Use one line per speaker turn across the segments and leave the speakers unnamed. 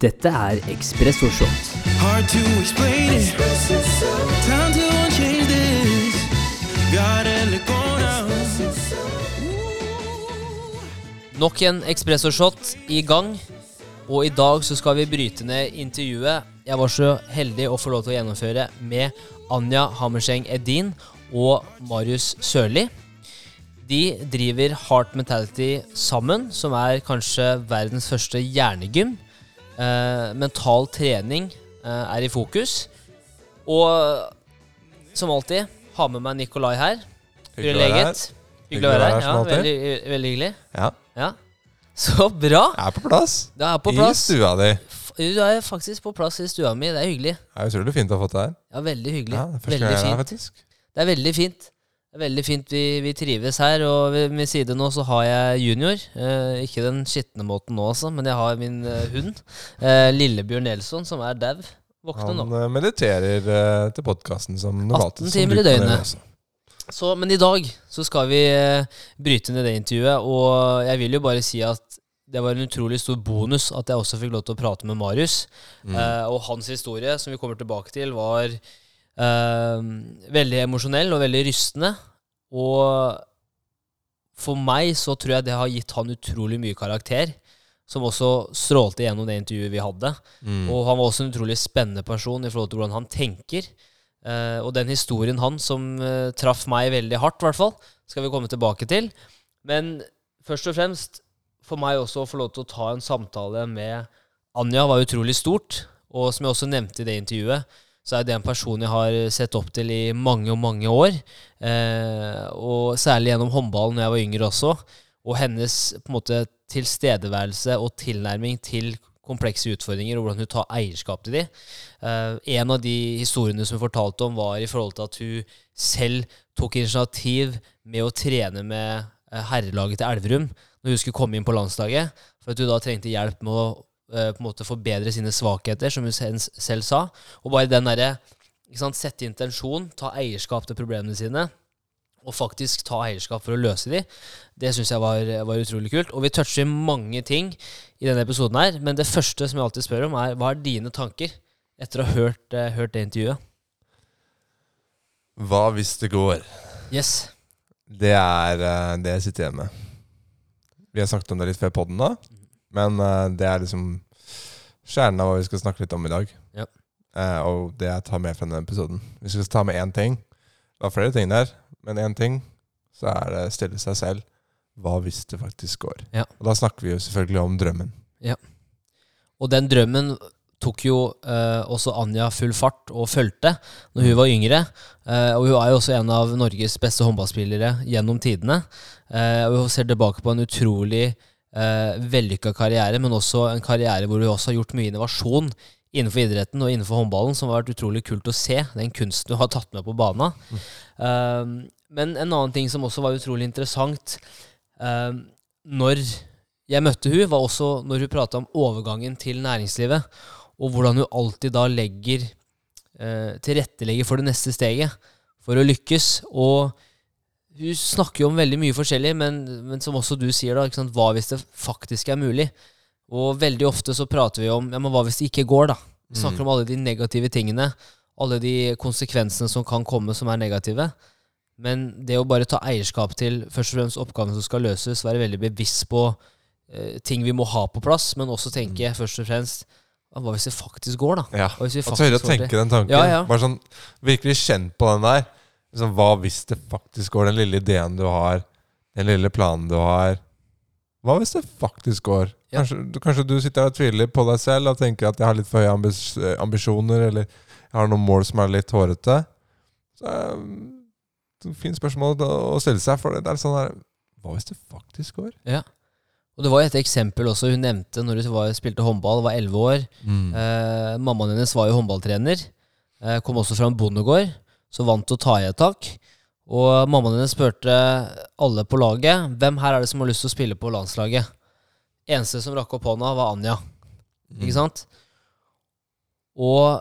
Dette er Ekspresso Shot.
Hard to explain it. Time to change this. Gotta let go now.
Nok en Ekspresso Shot i gang. Og i dag så skal vi bryte ned intervjuet jeg var så heldig å få lov til å gjennomføre med Anja Hammerseng Edin og Marius Sørli. De driver Heart Mentality sammen, som er kanskje verdens første hjernegym. Eh, mental trening eh, er i fokus. Og som alltid, ha med meg Nikolai her.
Hyggelig å være her.
Hyggelig å være her. Ja, veldig, veldig hyggelig.
Ja,
Ja. Så bra!
jeg er på plass.
Du er på plass.
I stua di.
Du er faktisk på plass i stua mi. Det er hyggelig.
Det er utrolig fint å ha fått deg her.
Ja, veldig hyggelig.
Ja, det er
veldig
fint. er her,
Det er veldig fint. Det er veldig fint vi, vi trives her. Og ved min side nå så har jeg junior. Eh, ikke den skitne måten nå, altså, men jeg har min eh, hund. Eh, Lillebjørn Nelson, som er dau. Våkne
Han
nå.
eh, mediterer eh, til podkasten som normalt.
18 timer i døgnet. Så, men i dag så skal vi eh, bryte ned det intervjuet, og jeg vil jo bare si at det var en utrolig stor bonus at jeg også fikk lov til å prate med Marius.
Mm.
Eh, og hans historie, som vi kommer tilbake til, var veldig emosjonell og veldig rystende. Og for meg så tror jeg det har gitt han utrolig mye karakter, som også strålte gjennom det intervjuet vi hadde.
Mm.
Og han var også en utrolig spennende person i forhold til hvordan han tenker. Uh, og den historien han som uh, traff meg veldig hardt, i hvert fall, skal vi komme tilbake til. Men først og fremst, for meg også å få lov til å ta en samtale med Anja var utrolig stort. Og som jeg også nevnte i det intervjuet, så er det en person jeg har sett opp til i mange og mange år. Eh, og særlig gjennom håndballen når jeg var yngre også. Og hennes på en måte tilstedeværelse og tilnærming til komplekse utfordringer, og hvordan hun tar eierskap til de. Eh, en av de historiene som hun fortalte om, var i forhold til at hun selv tok initiativ med å trene med eh, herrelaget til Elverum når hun skulle komme inn på landslaget, for at hun da trengte hjelp med å på en måte forbedre sine svakheter, som hun selv, sa. Og bare den derre Sette intensjon, ta eierskap til problemene sine, og faktisk ta eierskap for å løse de, det syns jeg var, var utrolig kult. Og vi toucher mange ting i denne episoden her, men det første som jeg alltid spør om, er hva er dine tanker etter å ha hørt, eh, hørt det intervjuet?
Hva hvis det går?
Yes.
Det er eh, det jeg sitter igjen med. Vi har snakket om det litt før podden nå, men uh, det er liksom kjernen av hva vi skal snakke litt om i dag.
Ja.
Uh, og det jeg tar med fra denne episoden. Hvis vi skal ta med én ting Det var flere ting der, men én ting, så er det stille seg selv hva hvis det faktisk går?
Ja.
Og da snakker vi jo selvfølgelig om drømmen.
Og den drømmen tok jo eh, også Anja full fart og fulgte når hun var yngre. Eh, og hun er jo også en av Norges beste håndballspillere gjennom tidene. Eh, og hun ser tilbake på en utrolig eh, vellykka karriere, men også en karriere hvor hun også har gjort mye innovasjon innenfor idretten og innenfor håndballen, som har vært utrolig kult å se. Den kunsten hun har tatt med på bana. Eh, men en annen ting som også var utrolig interessant eh, når jeg møtte hun, var også når hun prata om overgangen til næringslivet, og hvordan hun alltid da legger eh, tilrettelegger for det neste steget for å lykkes. Og hun snakker jo om veldig mye forskjellig, men, men som også du sier, da, hva hvis det faktisk er mulig? Og veldig ofte så prater vi om ja, men hva hvis det ikke går, da? Vi snakker om alle de negative tingene, alle de konsekvensene som kan komme som er negative. Men det å bare ta eierskap til først og fremst oppgaven som skal løses, være veldig bevisst på eh, ting vi må ha på plass, men også tenke først og fremst «Ja, Hva hvis det faktisk går, da?
Ja.
Hva hvis vi
Og tørre å
faktisk får til?»
tenke den tanken.
Ja, ja.
Bare sånn virkelig kjenn på den der. Liksom, hva hvis det faktisk går? Den lille ideen du har, den lille planen du har. Hva hvis det faktisk går?
Ja.
Kanskje, du- kanskje du sitter og tviler på deg selv og tenker at jeg har litt for høye ambis ambisjoner, eller jeg har noen mål som er litt hårete. Så um, Fint spørsmål å stille seg, for det er sånn her Hva hvis det faktisk går?
Ja. Og det var et eksempel også hun nevnte når hun var, spilte håndball, var 11 år. Eh, mammaen hennes var jo håndballtrener. Eh, kom også fra en bondegård, så vant til å ta i et tak. Og mammaen din spurte alle på laget hvem her er det som har lyst til å spille på landslaget. Eneste som rakk opp hånda, var Anja. Ikke sant? Og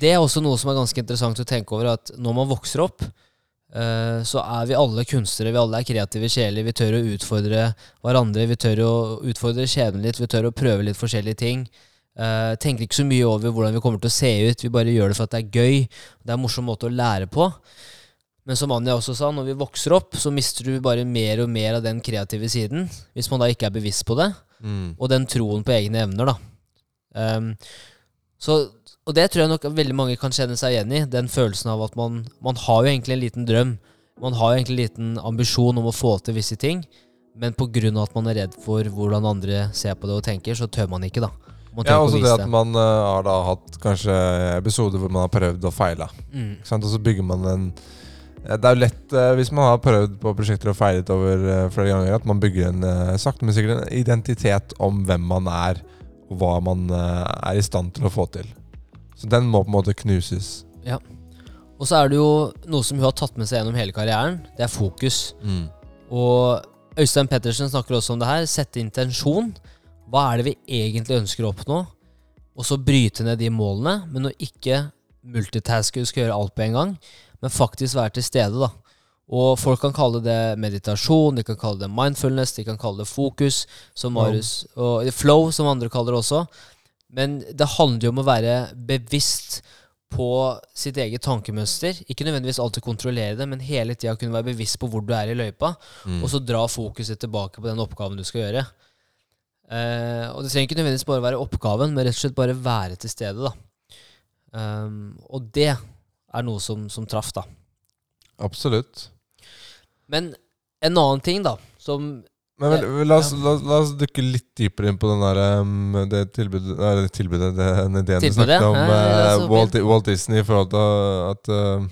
det er også noe som er ganske interessant å tenke over, at når man vokser opp, eh, så er vi alle kunstnere, vi alle er kreative sjeler. Vi tør å utfordre hverandre, vi tør å utfordre skjebnen litt, vi tør å prøve litt forskjellige ting. Eh, tenker ikke så mye over hvordan vi kommer til å se ut. Vi bare gjør det for at det er gøy. Det er en morsom måte å lære på. Men som Anja også sa, når vi vokser opp, så mister du bare mer og mer av den kreative siden. Hvis man da ikke er bevisst på det.
Mm.
Og den troen på egne evner, da. Um, så, og det tror jeg nok veldig mange kan kjenne seg igjen i. Den følelsen av at man, man har jo egentlig en liten drøm. Man har jo egentlig en liten ambisjon om å få til visse ting. Men pga. at man er redd for hvordan andre ser på det og tenker, så tør man ikke, da.
Ja, også det at man uh, har da hatt kanskje episoder hvor man har prøvd og feila.
Mm.
Og så bygger man en eh, Det er jo lett, uh, hvis man har prøvd på prosjekter og feilet over uh, flere ganger, at man bygger en uh, sakte, men sikkert en identitet om hvem man er, og hva man er i stand til å få til. Så den må på en måte knuses. Ja.
Og så er det jo noe som hun har tatt med seg gjennom hele karrieren. Det er fokus.
Mm.
Og Øystein Pettersen snakker også om det her. Sette intensjon. Hva er det vi egentlig ønsker å oppnå? Og så bryte ned de målene, men å ikke multitaske og skal gjøre alt på en gang, men faktisk være til stede, da. Og folk kan kalle det meditasjon, de kan kalle det mindfulness, de kan kalle det fokus, som. Marius, og flow, som andre kaller det også. Men det handler jo om å være bevisst på sitt eget tankemønster. Ikke nødvendigvis alltid kontrollere det, men hele tida kunne være bevisst på hvor du er i løypa,
Mm.
og så dra fokuset tilbake på den oppgaven du skal gjøre. Eh, og det trenger ikke nødvendigvis bare være oppgaven, men rett og slett bare være til stede. da. Um, og det er noe som, som traff, da.
Absolutt.
Men en annen ting, da, som
Men vel, vel, la, oss, la, la oss dukke litt dypere inn på den der, um, det tilbudet, nei, tilbudet den ideen du snakket om.
Ja, ja, ja,
eh, Walt, Walt Disney i forhold til at uh,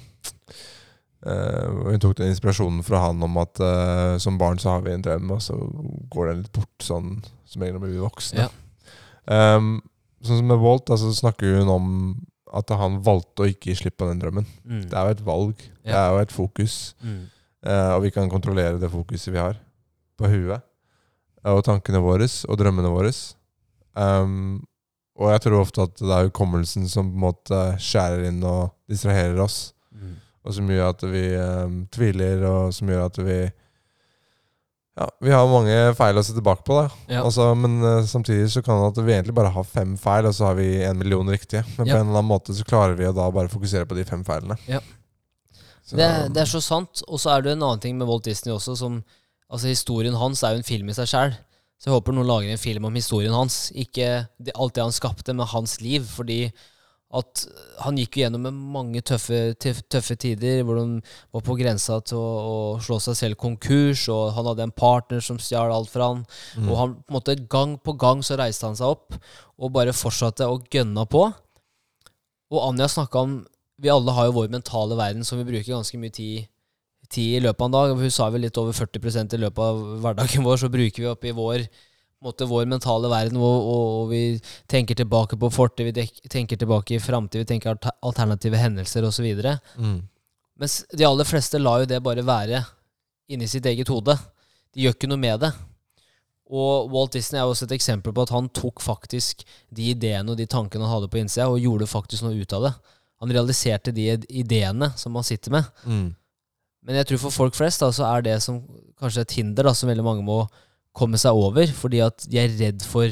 eh, Hun tok den inspirasjonen fra han om at uh, som barn så har vi en drøm, og så går den litt bort sånn som regel når vi blir voksne.
Ja.
Um, sånn som med Walt, altså, så snakker hun om at han valgte å ikke gi slipp på den drømmen.
mm,
Det er jo et valg. Det er jo et fokus.
mm,
Uh, og vi kan kontrollere det fokuset vi har på huet. Og tankene våre og drømmene våre. Um, og jeg tror ofte at det er hukommelsen som på en måte skjærer inn og distraherer oss.
mm.
Og som gjør at vi um, tviler, og som gjør at vi Ja, vi har mange feil å se tilbake på, da.
Ja.
Altså, men eh, samtidig så kan det at vi egentlig bare har fem feil, og så har vi en million riktige. Men
Ja.
på en eller annen måte så klarer vi å da bare fokusere på de fem feilene.
Ja.
Så,
Det, er- det er så sant. Og så er det en annen ting med Walt Disney også, som Altså, historien hans er jo en film i seg sjæl. Så jeg håper noen lager en film om historien hans. Ikke det, alt det han skapte, men hans liv. Fordi at han gikk jo gjennom mange tøffe, tøffe tider, hvor han var på grensa til å, å slå seg selv konkurs, og han hadde en partner som stjal alt fra han.
Mm.
Og han på en måte gang på gang så reiste han seg opp og bare fortsatte å gønne på. Og Anja snakka om Vi alle har jo vår mentale verden som vi bruker ganske mye tid, tid i løpet av en dag. Hun sa vel litt over 40% i løpet av hverdagen vår, så bruker vi oppi i vår måte vår mentale verden, og, og, vi tenker tilbake på fortid, vi tenker tilbake i framtid, vi tenker alter- alternative hendelser osv.
Mm.
Mens de aller fleste lar jo det bare være inni sitt eget hode. De gjør ikke noe med det. Og Walt Disney er også et eksempel på at han tok faktisk de ideene og de tankene han hadde på innsida, og gjorde faktisk noe ut av det. Han realiserte de ideene som han sitter med.
Mm.
Men jeg tror for folk flest da, så er det som kanskje et hinder da, som veldig mange må komme seg over, fordi at de er redd for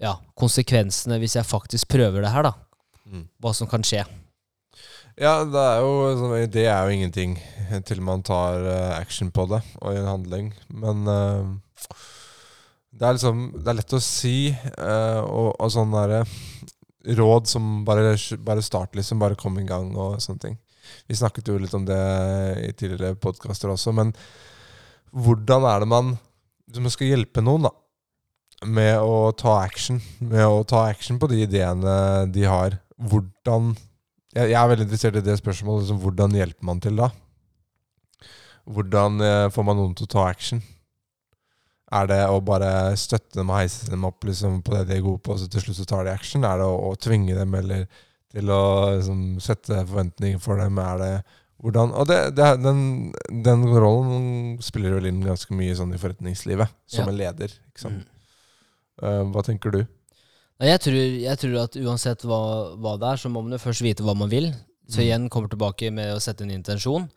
ja, konsekvensene hvis jeg faktisk prøver det her. da.
Mm.
Hva som kan skje.
Ja, det er jo sånn, Det er jo ingenting til man tar eh, action på det og i en handling. Men uh, det er liksom Det er lett å si, uh, og, og sånn derre råd som bare, bare start, liksom. Bare kom i gang og sånne ting. Vi snakket jo litt om det i tidligere podkaster også, men hvordan er det man Hvis man skal hjelpe noen, da, med å ta action, med å ta action på de ideene de har, hvordan jeg, jeg er veldig interessert i det spørsmålet. Liksom, hvordan hjelper man til da? Hvordan eh, får man noen til å ta action? Er det å bare støtte dem og heise dem opp liksom, på det de er gode på, og så til slutt så tar de action? Er det å, å tvinge dem eller til å liksom, sette forventninger for dem? Er det hvordan Og det, det, den, den rollen spiller vel inn ganske mye sånn i forretningslivet, som
Ja.
en leder.
Mm.
Uh, hva tenker du?
Jeg tror, jeg tror at uansett hva, hva det er, så må man jo først vite hva man vil. Så
Mm.
igjen kommer tilbake med å sette en intensjon.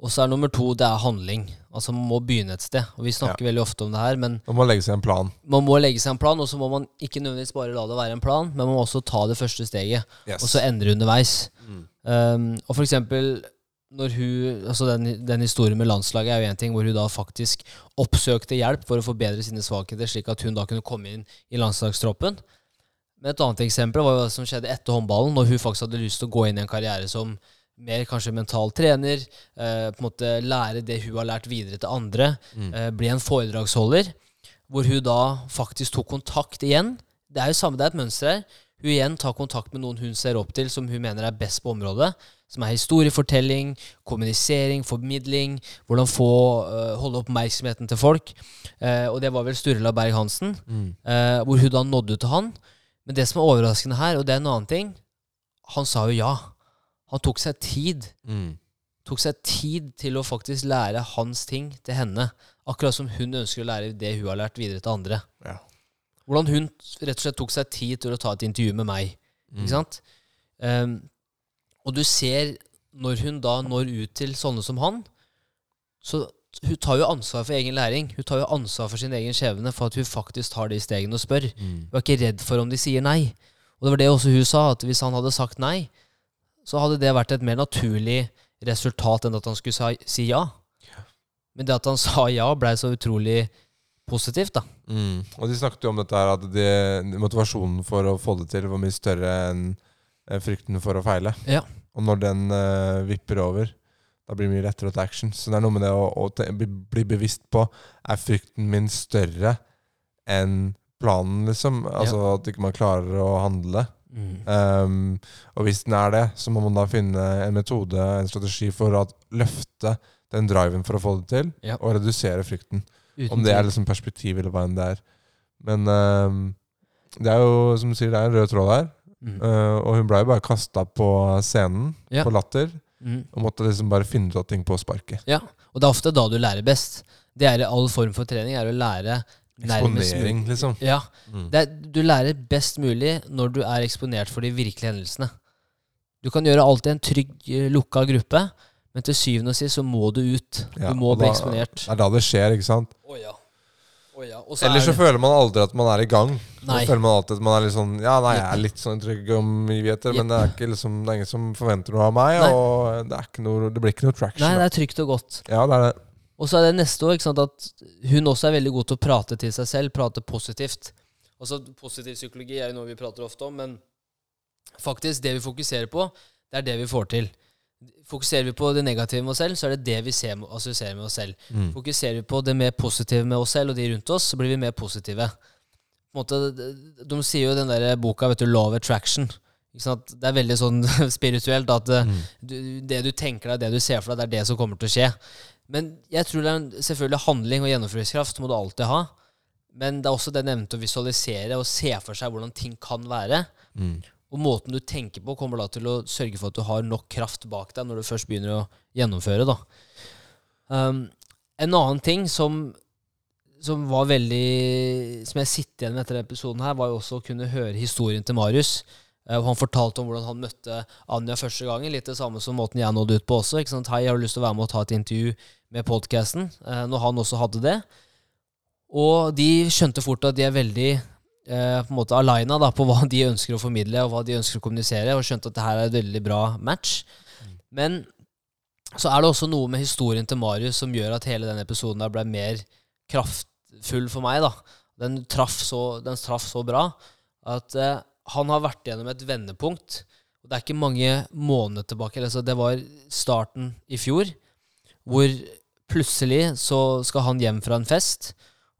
Og så er nummer to det er handling. Altså Man må begynne et sted. Og Vi snakker veldig ofte om det her, men
Man må legge seg en plan.
man må legge seg en plan. Og så må man ikke nødvendigvis bare la det være en plan, men man må også ta det første steget.
Yes.
Og så endre underveis.
Mm.
Um, og for eksempel når hun, altså den, den historien med landslaget er jo en ting hvor hun da faktisk oppsøkte hjelp for å forbedre sine svakheter, slik at hun da kunne komme inn i landslagstroppen. Men et annet eksempel var jo hva som skjedde etter håndballen, når hun faktisk hadde lyst til å gå inn i en karriere som mer kanskje mental trener, eh, på en måte lære det hun har lært videre til andre, eh, bli en foredragsholder, hvor hun da faktisk tok kontakt igjen. Det er jo samme, det er et mønster her. Hun igjen tar kontakt med noen hun ser opp til, som hun mener er best på området. Som er historiefortelling, kommunisering, formidling, hvordan få uh, holde oppmerksomheten til folk. Uh, og det var vel Sturla Berg-Hansen, eh, hvor hun da nådde ut til han. Men det som er overraskende her, og det er en annen ting Han sa jo ja. Han tok seg tid.
Mm.
Tok seg tid til å faktisk lære hans ting til henne. Akkurat som hun ønsker å lære det hun har lært videre til andre.
Ja.
Hvordan hun rett og slett tok seg tid til å ta et intervju med meg. Ikke sant? Um, og du ser når hun da når ut til sånne som han, så hun tar jo ansvar for egen læring. Hun tar jo ansvar for sin egen skjebne, for at hun faktisk tar de stegene og spør. Hun er ikke redd for om de sier nei. Og det var det også hun sa, at hvis han hadde sagt nei, så hadde det vært et mer naturlig resultat enn at han skulle si ja. Men det at han sa ja, blei så utrolig positivt, da.
Mm. Og de snakket jo om dette her, at de, motivasjonen for å få det til var mye større enn frykten for å feile.
Ja.
Og når den uh, vipper over, da blir det mye lettere å ta action. Så det er noe med det å, å te- bli, bevisst på Er frykten min større enn planen, liksom? Altså at ikke man klarer å handle. Um, og hvis den er det, så må man da finne en metode, en strategi for å løfte den driven for å få det til,
Ja.
og redusere frykten.
Uten
Om det er liksom perspektiv eller hva enn det er. Men uh, det er jo, som du sier, det er en rød tråd her.
Mm.
Uh, og hun ble jo bare kasta på scenen,
Ja.
på latter,
Mm.
og måtte liksom bare finne ut av ting på sparket.
Ja, og det er ofte da du lærer best. Det er i all form for trening, er å lære
Eksponering, liksom.
Ja,
Mm.
det er, du lærer best mulig når du er eksponert for de virkelige hendelsene. Du kan gjøre alt i en trygg, eh, lukka gruppe, men til syvende og sist så må du ut.
Ja,
du må bli
da-
eksponert.
Det er da det skjer, ikke sant?
Oh, ja. Oh, ja. Og så er det-
føler man aldri at man er i gang.
Nei.
Så føler man alltid at man er litt sånn Ja, nei, jeg er litt sånn trygg omgivelser, men det er, ikke liksom, det er ingen som forventer noe av meg,
Nei.
og det, er ikke noe, det blir ikke noe traction.
Nei, det er trygt og godt.
Ja, det er det.
Og så er det neste år ikke sant, at hun også er veldig god til å prate til seg selv, prate positivt. Altså Positiv psykologi er jo noe vi prater ofte om, men faktisk, det vi fokuserer på, det er det vi får til. Fokuserer vi på det negative med oss selv, så er det det vi ser, assosierer med oss selv.
Mm.
Fokuserer vi på det mer positive med oss selv og de rundt oss, så blir vi mer positive. På en måte, de- sier jo i den der boka, vet du, 'Love Attraction. Ikke sant? Det er veldig sånn spirituelt at mm. du, det du tenker deg, det du ser for deg, det er det som kommer til å skje. Men jeg tror det er en, selvfølgelig handling og gjennomføringskraft må du alltid ha. Men det er også det nevnte å visualisere og se for seg hvordan ting kan være.
Mm.
Og måten du tenker på, kommer da til å sørge for at du har nok kraft bak deg når du først begynner å gjennomføre. da. Um, en annen ting som, som var veldig Som jeg sitter igjen med etter denne episoden, her, var jo også å kunne høre historien til Marius. Uh, han fortalte om hvordan han møtte Anja første gangen. Litt det samme som måten jeg nådde ut på også. ikke sant? Hei, jeg har lyst til å være med og ta et intervju med podkasten. Uh, når han også hadde det. Og de skjønte fort at de er veldig eh, på en måte alina da, på hva de ønsker å formidle og hva de ønsker å kommunisere, og skjønte at det her er et veldig bra match. Men så er det også noe med historien til Marius som gjør at hele den episoden der ble mer kraftfull for meg. da. Den traff så, den traff så bra at eh, han har vært gjennom et vendepunkt. Og Det er ikke mange måneder tilbake. Altså det var starten i fjor, hvor plutselig så skal han hjem fra en fest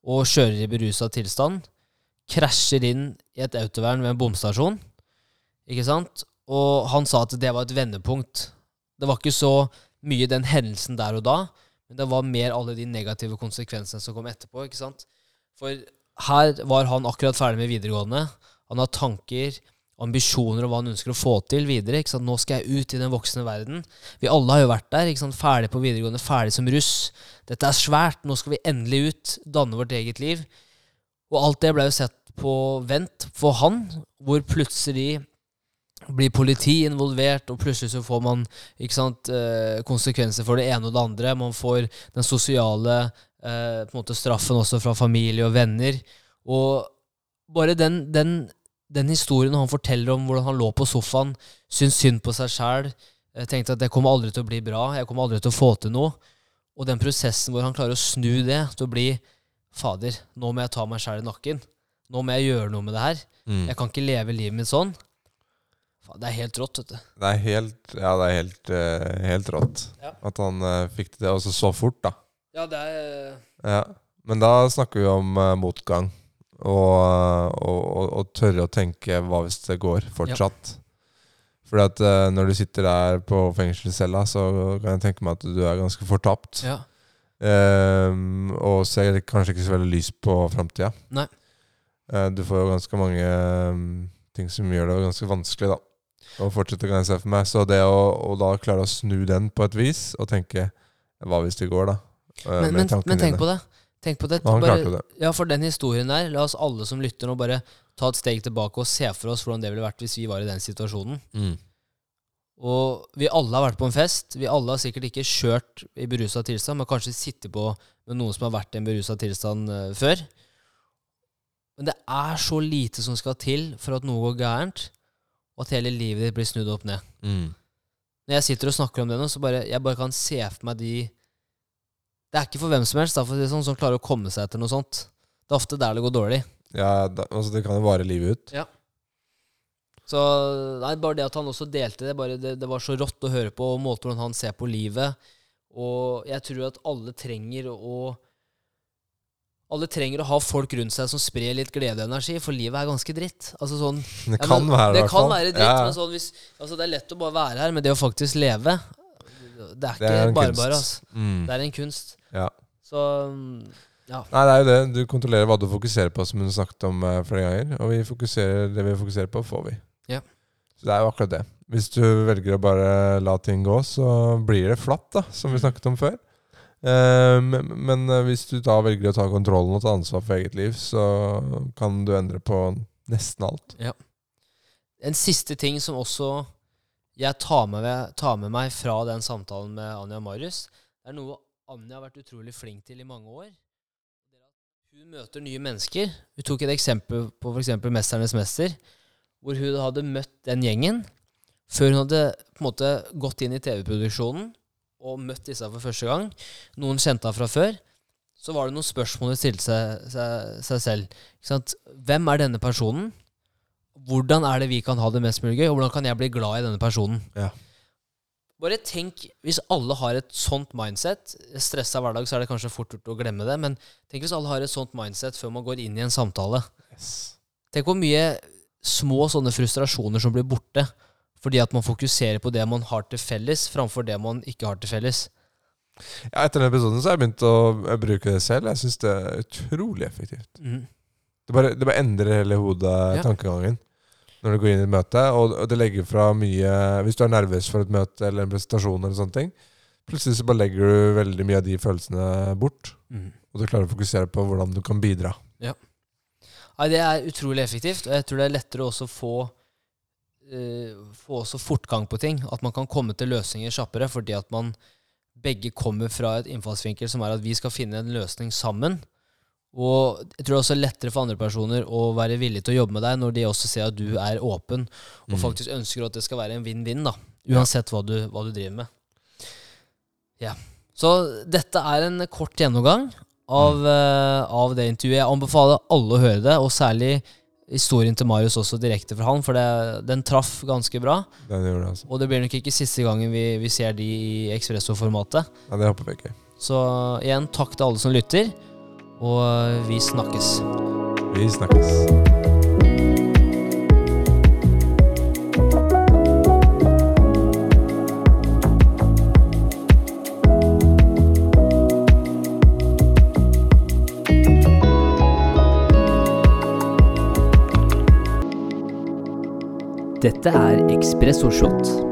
og kjører i berusa tilstand. Krasjer inn i et autovern ved en bomstasjon. Ikke sant? Og han sa at det var et vendepunkt. Det var ikke så mye den hendelsen der og da, men det var mer alle de negative konsekvensene som kom etterpå. ikke sant? For her var han akkurat ferdig med videregående. Han har tanker, ambisjoner om hva han ønsker å få til videre. ikke sant? Nå skal jeg ut i den voksne verden. Vi alle har jo vært der. ikke sant? Ferdig på videregående, ferdig som russ. Dette er svært. Nå skal vi endelig ut, danne vårt eget liv. Og alt det ble jo sett på vent for han, hvor plutselig blir politi involvert, og plutselig så får man sant, eh, konsekvenser for det ene og det andre. Man får den sosiale eh, måte straffen også fra familie og venner. Og bare den, den, den historien han forteller om hvordan han lå på sofaen, syntes synd på seg sjæl, tenkte at det kommer aldri til å bli bra, jeg kommer aldri til å få til noe. Og den prosessen hvor han klarer å snu det til å bli Fader, nå må jeg ta meg sjæl i nakken. Nå må jeg gjøre noe med det her.
Mm.
Jeg kan ikke leve livet mitt sånn. Det er helt rått, vet du.
Det er helt, ja, det er helt, uh, helt rått
Ja.
at han uh, fikk det også så fort, da.
Ja, det er
Ja. Men da snakker vi om uh, motgang. Og, og, og, tørre å tenke hva hvis det går fortsatt. Fordi at når du sitter der på fengselscella, så kan jeg tenke meg at du er ganske fortapt.
Ja.
Um, og ser kanskje ikke så veldig lyst på framtida. Eh, du får jo ganske mange ehm, ting som gjør det ganske vanskelig, da. Å fortsette, kan jeg se for meg. Så det å, å da klare å snu den på et vis, og tenke Hva hvis det går, da? Eh,
Men, men, men tenk på det. Tenk på det.
Han
bare,
klarte det.
Ja, for den historien der, la oss alle som lytter nå bare ta et steg tilbake og se for oss hvordan det ville vært hvis vi var i den situasjonen.
Mm.
Og vi alle har vært på en fest. Vi alle har sikkert ikke kjørt i berusa tilstand, men kanskje sittet på med noen som har vært i en berusa tilstand eh, før. Men det er så lite som skal til for at noe går gærent, og at hele livet ditt blir snudd opp ned.
Mm.
Når jeg sitter og snakker om det nå, så bare jeg bare kan se for meg de Det er ikke for hvem som helst da, for det er sånn, som klarer å komme seg etter noe sånt. Det er ofte der det går dårlig.
Ja, da, altså det kan jo vare livet ut. Ja.
Så nei, bare det at han også delte det, bare det, det var så rått å høre på, og måten han ser på livet. Og jeg tror at alle trenger å alle trenger å ha folk rundt seg som sprer litt glede og energi, for livet er ganske dritt. Altså sånn,
Det
ja,
kan
men
være det,
kan være dritt,
Ja.
men sånn hvis, altså det er lett å bare være her, men det å faktisk leve Det er ikke
Det
bare bare. Altså.
Mm.
Det er en kunst.
Ja.
Så ja.
Nei, det er jo det. Du kontrollerer hva du fokuserer på, som hun snakket om eh, flere ganger. Og vi fokuserer, det vi fokuserer på, får vi.
Ja.
Så det er jo akkurat det. Hvis du velger å bare la ting gå, så blir det flatt, da, som vi snakket om før. Eh, men, eh, hvis du da velger å ta kontrollen og ta ansvar for eget liv, så kan du endre på nesten alt. Ja.
En siste ting som også jeg tar med, tar med meg fra den samtalen med Anja og Marius, er noe Anja har vært utrolig flink til i mange år. Hun møter nye mennesker. Vi tok et eksempel på f.eks. 'Mesternes mester', hvor hun hadde møtt den gjengen før hun hadde på en måte gått inn i TV-produksjonen og møtt disse for første gang. Noen kjente henne fra før. Så var det noen spørsmål hun stilte seg, seg, seg selv. Hvem er denne personen? Hvordan er det vi kan ha det mest mulig gøy, og hvordan kan jeg bli glad i denne personen?
Ja.
Bare tenk, hvis alle har et sånt mindset Stressa hverdag, så er det kanskje fort gjort å glemme det, men tenk hvis alle har et sånt mindset før man går inn i en samtale. Tenk hvor mye små sånne frustrasjoner som blir borte fordi at man fokuserer på det man har til felles, framfor det man ikke har til felles.
Ja, etter den episoden så har jeg begynt å eh, bruke det selv. Jeg syns det er utrolig effektivt.
Mm.
Det bare, det bare endrer hele hodet,
Ja.
tankegangen, når du går inn i et møte. Og og det legger fra mye Hvis du er nervøs for et møte eller en presentasjon, eller sånne ting, plutselig så bare legger du veldig mye av de følelsene bort.
Mm.
Og du klarer å fokusere på hvordan du kan bidra. Ja.
Nei, det er utrolig effektivt, og jeg tror det er lettere også å få Få også fortgang på ting. At man kan komme til løsninger kjappere, fordi at man begge kommer fra et innfallsvinkel som er at vi skal finne en løsning sammen. Og jeg tror det er også lettere for andre personer å være villige til å jobbe med deg når de også ser at du er åpen og
Mm.
faktisk ønsker at det skal være en vinn-vinn, da. Uansett hva du, hva du driver med. Ja. Så dette er en kort gjennomgang av, eh, av det intervjuet. Jeg anbefaler alle å høre det, og særlig historien til Marius også direkte fra han, for det, den traff ganske bra.
Den gjorde det, altså.
Og det blir nok ikke siste gangen vi, vi ser de i Expresso-formatet.
Ja, det håper vi ikke.
Så igjen, takk til alle som lytter, og vi snakkes.
Vi snakkes.
Dette er Ekspresso Shot.